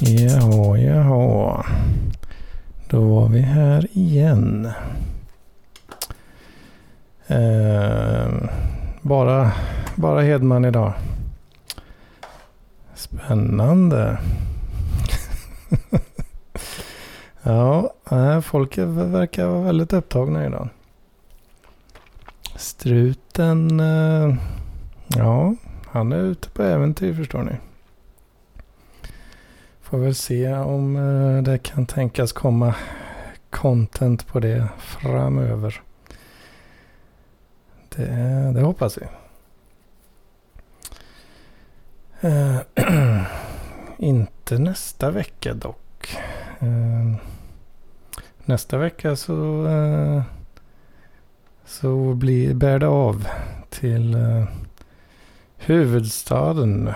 Jaha, jaha. Då var vi här igen. Eh, bara, bara Hedman idag. Spännande. ja, äh, folk verkar vara väldigt upptagna idag. Struten, eh, ja, han är ute på äventyr förstår ni. Får väl se om eh, det kan tänkas komma content på det framöver. Det, det hoppas vi. Uh, inte nästa vecka dock. Uh, nästa vecka så, uh, så blir, bär det av till huvudstaden.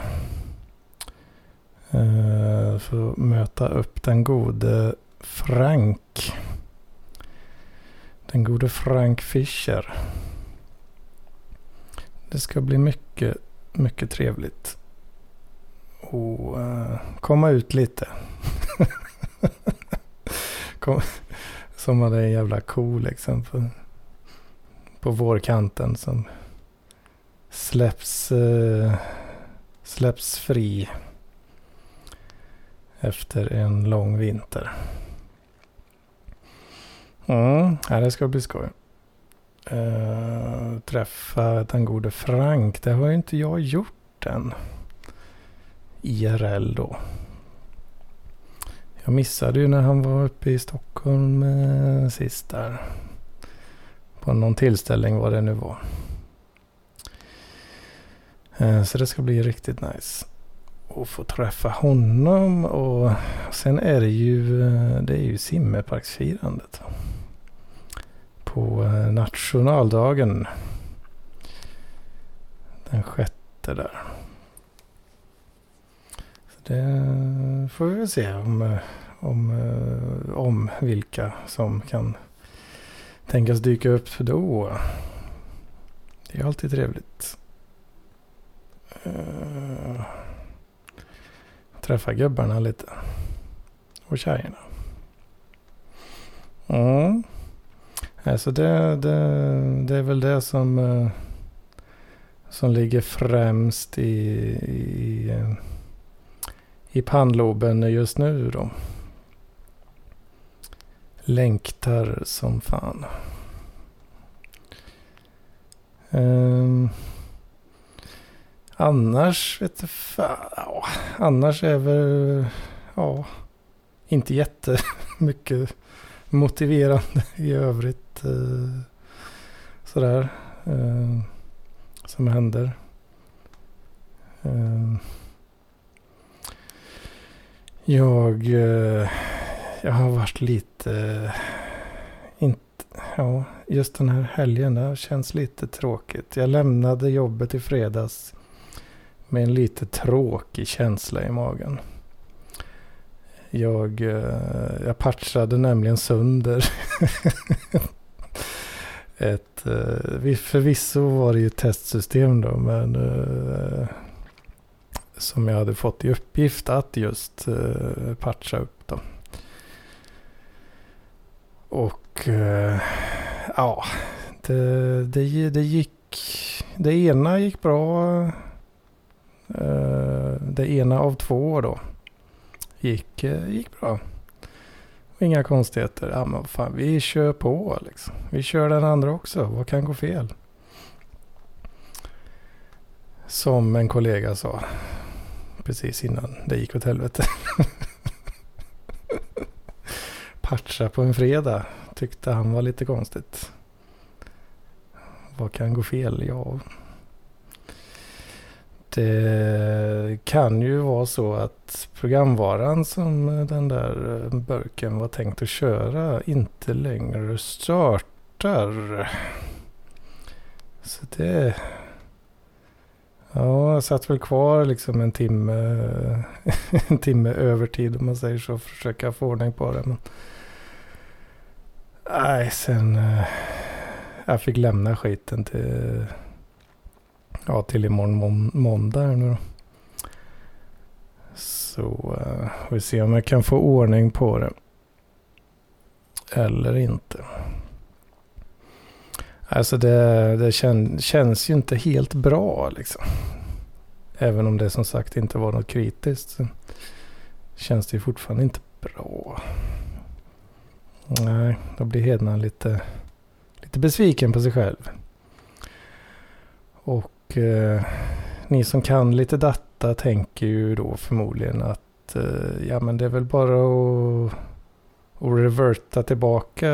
Eh, för att möta upp den gode Frank. Den gode Frank Fischer. Det ska bli mycket, mycket trevligt. Och eh, uh, komma ut lite. Kom, som hade en jävla ko liksom. På, på vårkanten som släpps, uh, släpps fri. Efter en lång vinter. Mm, det ska bli skoj. Uh, träffa den gode Frank. Det har ju inte jag gjort än. IRL då. Jag missade ju när han var uppe i Stockholm uh, sist där. På någon tillställning vad det nu var. Uh, så det ska bli riktigt nice och få träffa honom och sen är det ju, det är ju simmerparksfirandet på eh, nationaldagen. Den sjätte där. Så det får vi väl se om, eh, om, eh, om vilka som kan tänkas dyka upp då. Det är alltid trevligt. Träffa gubbarna lite. Och tjejerna. Mm. Alltså det, det, det är väl det som, eh, som ligger främst i, i, i pannloben just nu då. Längtar som fan. Um, annars vet du fan, ja, annars är väl, ja, inte jättemycket motiverande i övrigt. Eh, sådär. Eh, som händer. Eh, jag, eh, jag har varit lite, inte, ja, just den här helgen, det känns lite tråkigt. Jag lämnade jobbet i fredags med en lite tråkig känsla i magen. Jag, eh, jag patchade nämligen sönder ett, eh, förvisso var det ju ett testsystem då, men eh, som jag hade fått i uppgift att just patcha upp då. Och ja, det, det, det gick, det ena gick bra. Eh, det ena av två då gick, eh, gick bra. Inga konstigheter. Ja, men fan, vi kör på liksom. Vi kör den andra också. Vad kan gå fel? Som en kollega sa. Precis innan det gick åt helvete. Patcha på en fredag tyckte han var lite konstigt. Vad kan gå fel? Ja, det eh, kan ju vara så att programvaran som eh, den där eh, burken var tänkt att köra inte längre startar. Så det... Ja, jag satt väl kvar liksom en timme, en timme övertid om man säger så. Försöka få ordning på det. Men... Nej, sen... Jag fick lämna skiten till ja, till imorgon må måndag nu då. Så uh, vi ser om jag kan få ordning på det. Eller inte. Alltså det, det kän, känns ju inte helt bra liksom. Även om det som sagt inte var något kritiskt. Så känns det ju fortfarande inte bra. Nej, då blir Hedman lite, lite besviken på sig själv. Och eh, ni som kan lite data tänker ju då förmodligen att eh, ja men det är väl bara att, att reverta tillbaka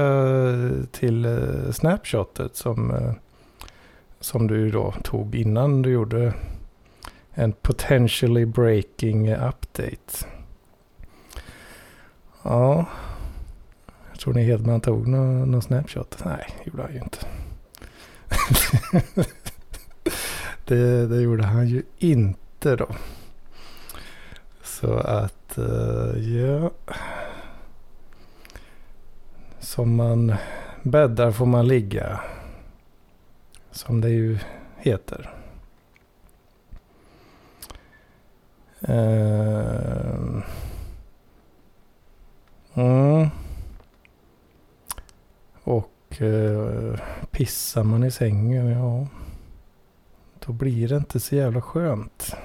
till eh, snapshotet som, eh, som du då tog innan du gjorde en potentially breaking update. Ja, Tror ni Hedman tog någon, någon snapshot? Nej, det gjorde han ju inte. det, det gjorde han ju inte då. Så att, uh, ja. Som man bäddar får man ligga. Som det ju heter. Uh, mm. Och uh, pissar man i sängen, ja. Då blir det inte så jävla skönt.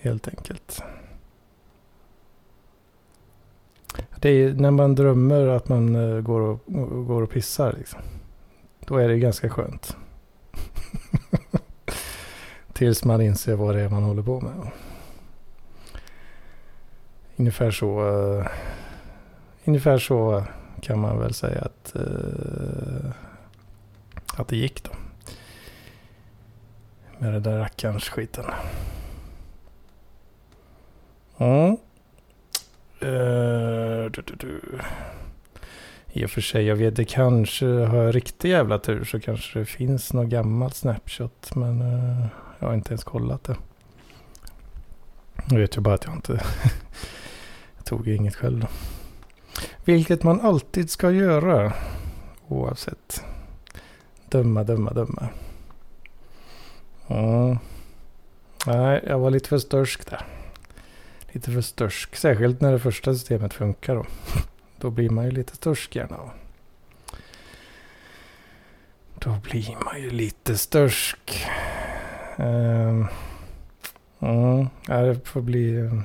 Helt enkelt. Det är när man drömmer att man eh, går och, går och pissar. Liksom. Då är det ganska skönt. Tills man inser vad det är man håller på med. Ungefär så uh, ungefär så kan man väl säga att, uh, att det gick då. Med den där rackarns skiten. Mm. Uh, du, du, du. I och för sig, jag vet det kanske, har jag riktig jävla tur så kanske det finns något gammalt snapshot. Men uh, jag har inte ens kollat det. Nu vet jag bara att jag inte jag tog inget själv då. Vilket man alltid ska göra. Oavsett. Döma, döma, döma. Mm. Nej, jag var lite för störsk där. Lite för störsk. Särskilt när det första systemet funkar då. Då blir man ju lite störsk gärna. Då blir man ju lite störsk. Um, mm, det får bli... Eh,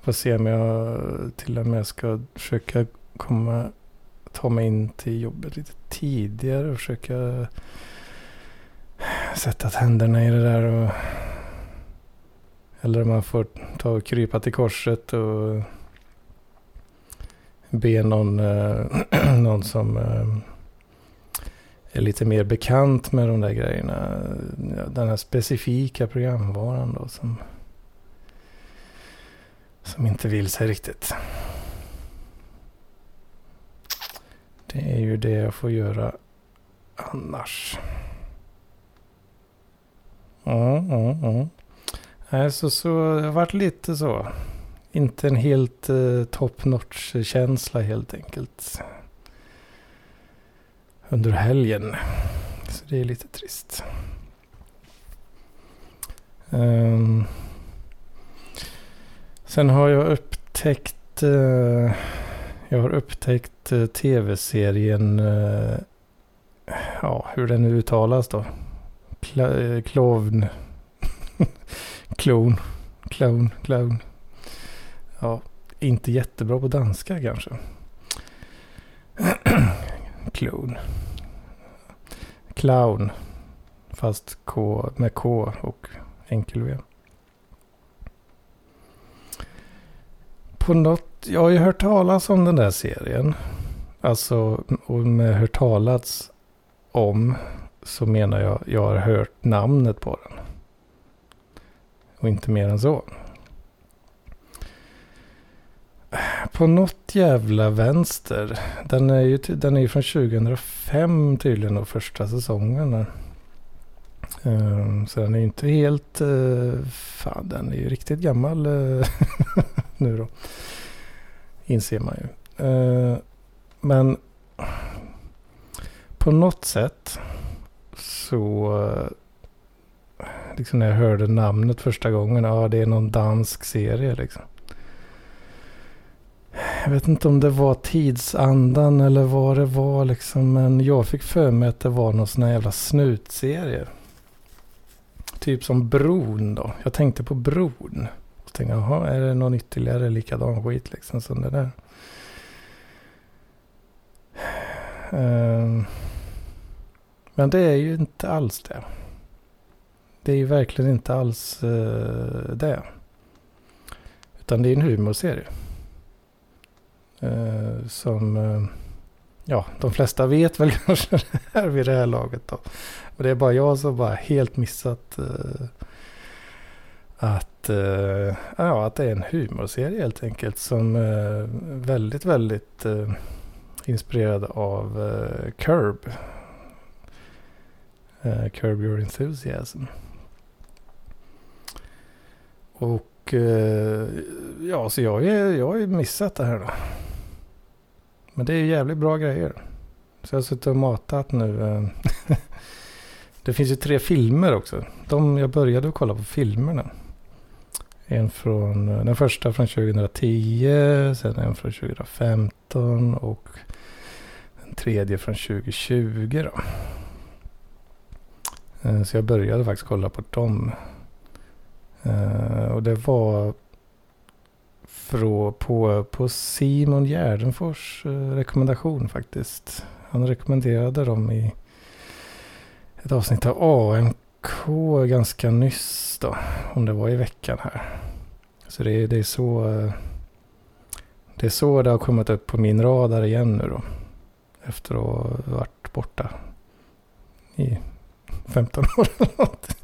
får se om jag till och med ska försöka komma, ta mig in till jobbet lite tidigare och försöka sätta tänderna i det där. Och, eller om man får ta och krypa till korset och be någon, äh, någon som äh, är lite mer bekant med de där grejerna. Den här specifika programvaran då som som inte vill sig riktigt. Det är ju det jag får göra annars. Mm, mm, mm. Alltså, så det har varit lite så. Inte en helt eh, top notch känsla helt enkelt. Under helgen. Så det är lite trist. Um, Sen har jag upptäckt, eh, jag har upptäckt eh, tv-serien, eh, ja hur den nu uttalas då. Kla, eh, klovn. Klon. Clown. Clown. Ja, inte jättebra på danska kanske. Clown. Clown. Fast K med K och enkel V. på något, jag har ju hört talas om den där serien. Alltså, och med hört talats om så menar jag, jag har hört namnet på den. Och inte mer än så. På något jävla vänster. Den är ju, den är ju från 2005 tydligen och första säsongen. Um, så den är ju inte helt... Uh, fan, den är ju riktigt gammal eh, nu då. Inser man ju. Eh, men på något sätt så... Eh, liksom när jag hörde namnet första gången. Ja, det är någon dansk serie liksom. Jag vet inte om det var tidsandan eller vad det var liksom. Men jag fick för mig att det var någon sån här jävla snutserie. Typ som Bron då. Jag tänkte på Bron. Tänkte, jaha, är det någon ytterligare likadan skit liksom som det där? Um, men det är ju inte alls det. Det är ju verkligen inte alls uh, det. Utan det är en humorserie. Uh, som, uh, ja, de flesta vet väl kanske det här vid det här laget då. Och det är bara jag som bara helt missat att, eh, ja, att det är en humorserie helt enkelt. Som eh, väldigt, väldigt eh, inspirerad av eh, Curb. Eh, Curb Your Enthusiasm. Och ja, så jag, jag har ju missat det här då. Men det är ju jävligt bra grejer. Så jag har suttit och matat nu. det finns ju tre filmer också. De, jag började kolla på filmerna. En från, eh, den första från 2010, sen en från 2015 och den tredje från 2020 då. Eh, så jag började faktiskt kolla på dem. Eh, och det var på, på Simon Gärdenfors rekommendation faktiskt. Han rekommenderade dem i ett avsnitt av AMK ganska nyss då. Om det var i veckan här. Så det, det är så det är så det har kommit upp på min radar igen nu då efter att ha varit borta i 15 år eller något.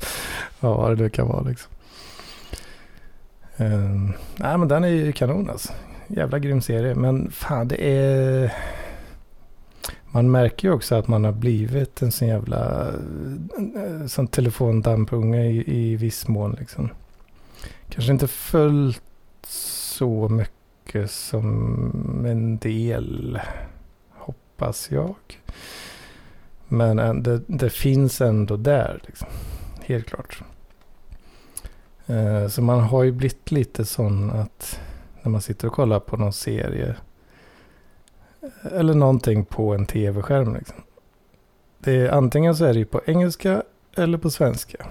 Ja, vad det kan vara liksom. Uh, nej, men den är ju kanon alltså. Jävla grym serie. Men fan, det är... Man märker ju också att man har blivit en sån jävla eh, sån telefondampunge i, i viss mån liksom. Kanske inte följt så mycket som en del hoppas jag. Men eh, det, det finns ändå där, liksom. helt klart. Eh, så man har ju blivit lite sån att när man sitter och kollar på någon serie eller någonting på en tv-skärm. Liksom. Det är, antingen så är det ju på engelska eller på svenska.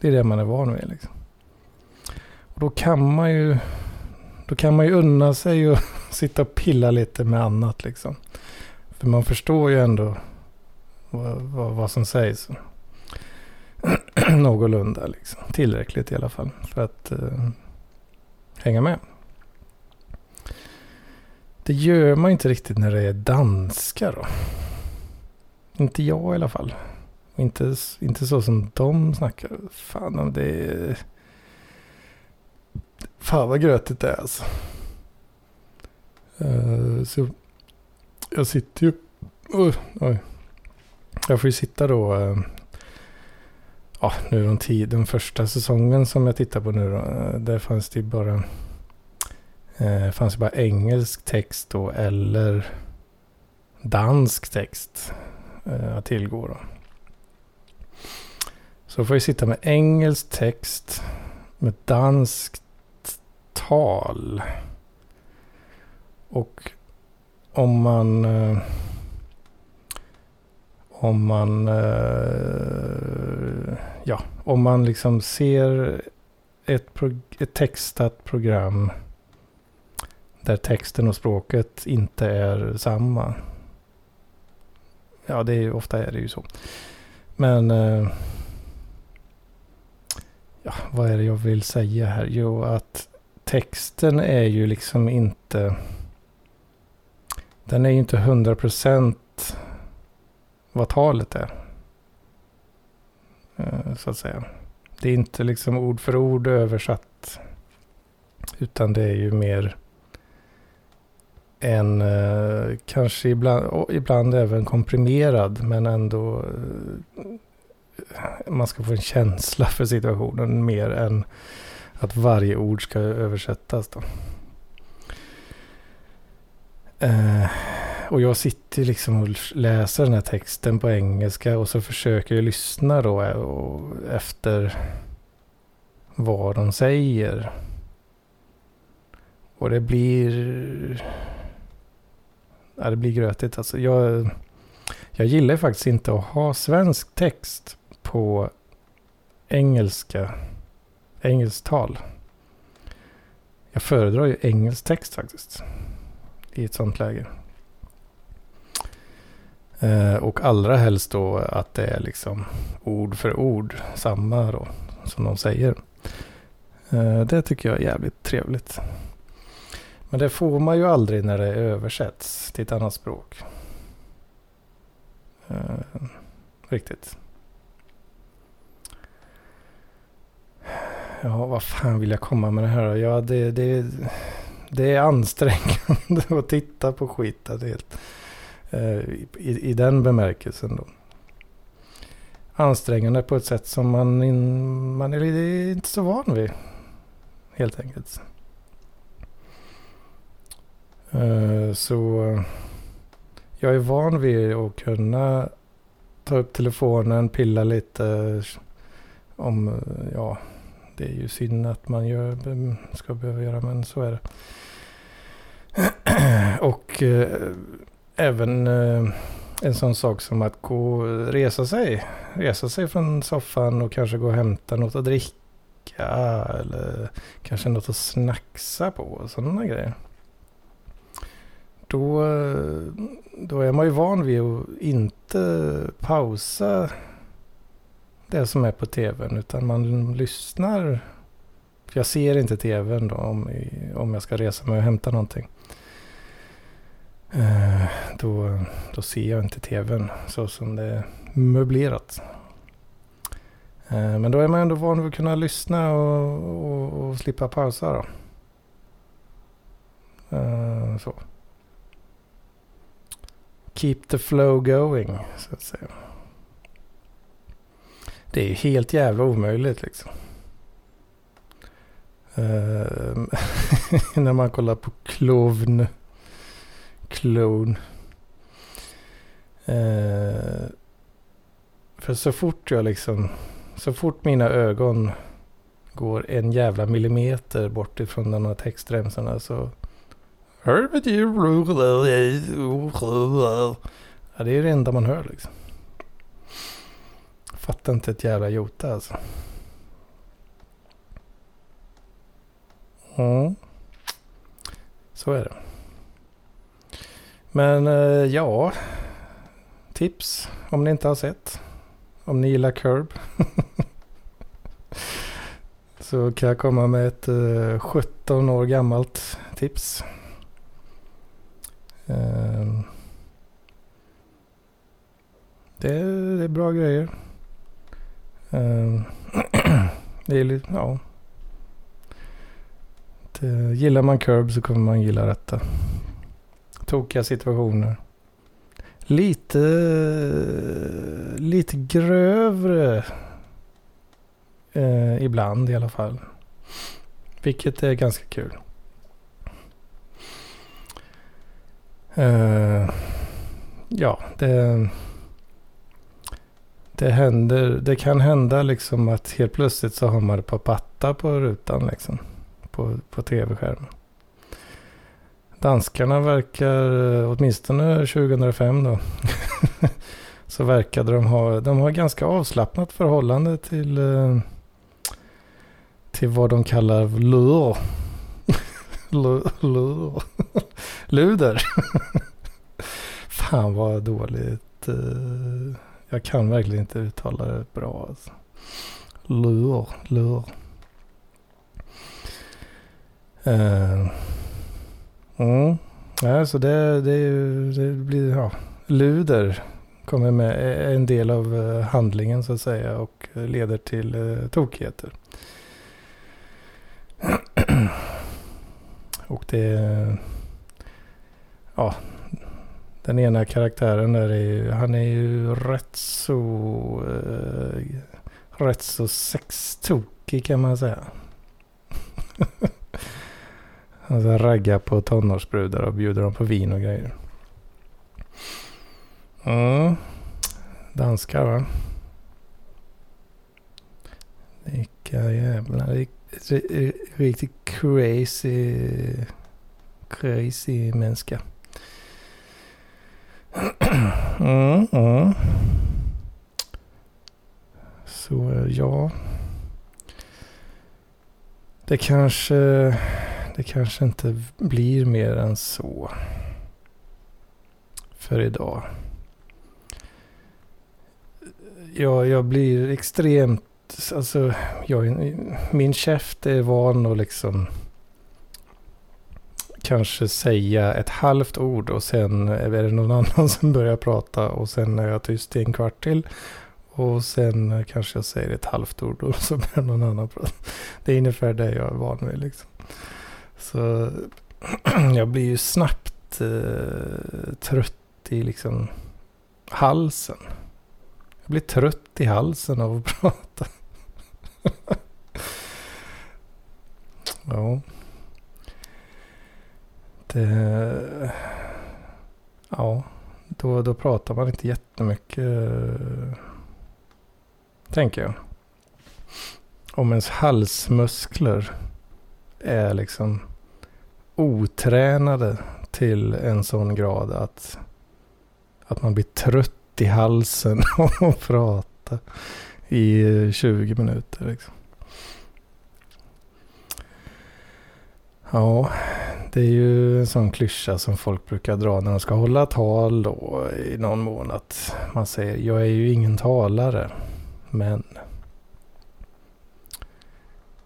Det är det man är van vid. Liksom. Och då kan man ju då kan man ju unna sig och sitta och pilla lite med annat liksom. För man förstår ju ändå vad, vad, vad som sägs. Någorlunda liksom. Tillräckligt i alla fall för att eh, hänga med. Det gör man inte riktigt när det är danska då. Inte jag i alla fall. Inte, inte så som de snackar. Fan, det är... Fan vad grötigt det är alltså. Uh, så jag sitter ju... Uh, oj. Jag får ju sitta då... Uh, ja, nu de tio, den första säsongen som jag tittar på nu då. Uh, där fanns det ju bara... Det fanns ju bara engelsk text då eller dansk text eh, att tillgå då. Så får jag sitta med engelsk text med danskt tal. Och om man... Eh, om man... Eh, ja, om man liksom ser ett, ett textat program där texten och språket inte är samma. Ja, det är, ofta är det ju så. Men... Eh, ja, vad är det jag vill säga här? Jo, att texten är ju liksom inte... Den är ju inte hundra procent vad talet är. Eh, så att säga. Det är inte liksom ord för ord översatt. Utan det är ju mer en eh, kanske ibland, ibland även komprimerad men ändå eh, man ska få en känsla för situationen mer än att varje ord ska översättas. Då. Eh, och jag sitter liksom och läser den här texten på engelska och så försöker jag lyssna då eh, efter vad de säger. Och det blir... Ja, det blir grötigt alltså. Jag, jag gillar faktiskt inte att ha svensk text på engelska, engelskt tal. Jag föredrar ju engelsk text faktiskt. I ett sånt läge. Eh, och allra helst då att det är liksom ord för ord samma då som de säger. Eh, det tycker jag är jävligt trevligt. Men det får man ju aldrig när det översätts till ett annat språk. Eh, riktigt. Ja, vad fan vill jag komma med det här Ja, det, det, det är ansträngande att titta på skit. Helt, eh, i, I den bemärkelsen då. Ansträngande på ett sätt som man, in, man är inte så van vid. Helt enkelt. Eh, så eh, jag är van vid att kunna ta upp telefonen, pilla lite om, ja, det är ju synd att man gör, ska behöva göra, men så är det. Och eh, även eh, en sån sak som att gå, resa sig, resa sig från soffan och kanske gå och hämta något att dricka eller kanske något att snacksa på och sådana grejer. Då, då är man ju van vid att inte pausa det som är på tvn utan man lyssnar. För jag ser inte tvn då om, om jag ska resa mig och hämta någonting. Eh, då, då ser jag inte tvn så som det är möblerat. Eh, men då är man ändå van vid att kunna lyssna och, och, och slippa pausa då. Eh, så. Keep the flow going, så att säga. Det är ju helt jävla omöjligt liksom. Uh, när man kollar på Klovn. Klon. Uh, för så fort jag liksom, så fort mina ögon går en jävla millimeter bort ifrån de här textremsorna så... Ja, det är det enda man hör liksom. Fattar inte ett jävla jota alltså. Mm. Så är det. Men eh, ja, tips om ni inte har sett. Om ni gillar Curb. så kan jag komma med ett eh, 17 år gammalt tips. Eh, det, det är bra grejer. Ehm, det är lite, ja. Det, gillar man Curb så kommer man gilla detta. Tokiga situationer. Lite, lite grövre eh, ibland i alla fall. Vilket är ganska kul. Uh, ja, det det händer, det kan hända liksom att helt plötsligt så har man ett par pattar på rutan liksom. På, på tv-skärmen. Danskarna verkar, åtminstone 2005 då. så verkade de ha, de har ganska avslappnat förhållande till, eh, till vad de kallar lur. lur. Luder. Fan vad dåligt. Eh, jag kan verkligen inte uttala det bra. Alltså. Lur, lur. Uh, mm. Ja, så det, det, det blir, ja, luder kommer med, eh, en del av handlingen så att säga och leder till uh, tokigheter. och det, ja, den ena karaktären där är ju, han är ju rätt så, eh, rätt så sextokig kan man säga. Han alltså raggar på tonårsbrudar och bjuder dem på vin och grejer. Mm. Danskar va? Vilka jävla riktigt crazy, crazy människa. Mm, mm. Så eh, ja. Det kanske, det kanske inte blir mer än så. För idag. Ja, jag blir extremt, alltså, jag, min käft är van att liksom kanske säga ett halvt ord och sen är det någon annan som börjar prata och sen är jag tyst i en kvart till. Och sen kanske jag säger ett halvt ord och så börjar någon annan prata. Det är ungefär det jag är van vid liksom. Så jag blir ju snabbt eh, trött i liksom halsen. Jag blir trött i halsen av att prata. ja. Det... Ja, då, då pratar man inte jättemycket. Eh, tänker jag. Om ens halsmuskler är liksom otränade till en sån grad att, att man blir trött i halsen och prata i eh, 20 minuter. Liksom. Ja, det är ju en sån klyscha som folk brukar dra när de ska hålla tal då i någon mån. Att Man säger, jag är ju ingen talare, men...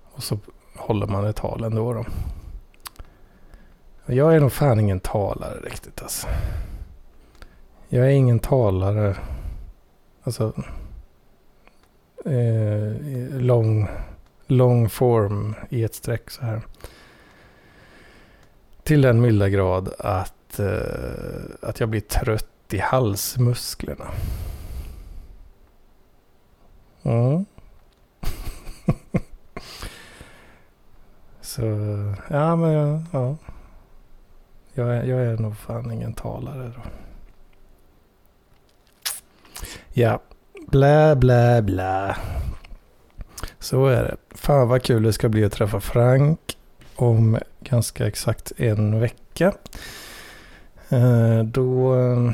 Och så håller man ett tal ändå då. Jag är nog fan ingen talare riktigt alltså. Jag är ingen talare. Alltså. Eh, lång, lång form i ett streck så här. Till den milda grad att, eh, att jag blir trött i halsmusklerna. Mm. så, ja men ja. ja. Jag, är, jag är nog fan ingen talare då. Ja, blä, blä, blä. Så är det. Fan vad kul det ska bli att träffa Frank om ganska exakt en vecka. Eh, då eh,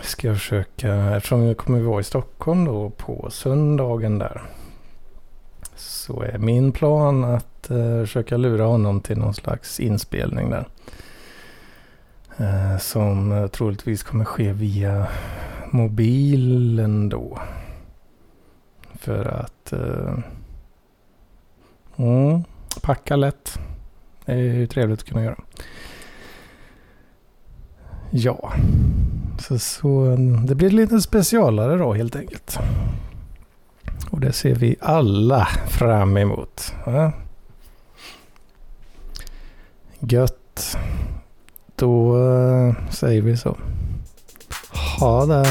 ska jag försöka, eftersom jag kommer vara i Stockholm då på söndagen där. Så är min plan att eh, försöka lura honom till någon slags inspelning där. Som troligtvis kommer ske via mobilen då. För att mm, packa lätt. Det är ju trevligt att kunna göra. Ja, så, så mm, det blir lite specialare då helt enkelt. Och det ser vi alla fram emot. Ja. Gött. Då eh, säger vi så. Ha det.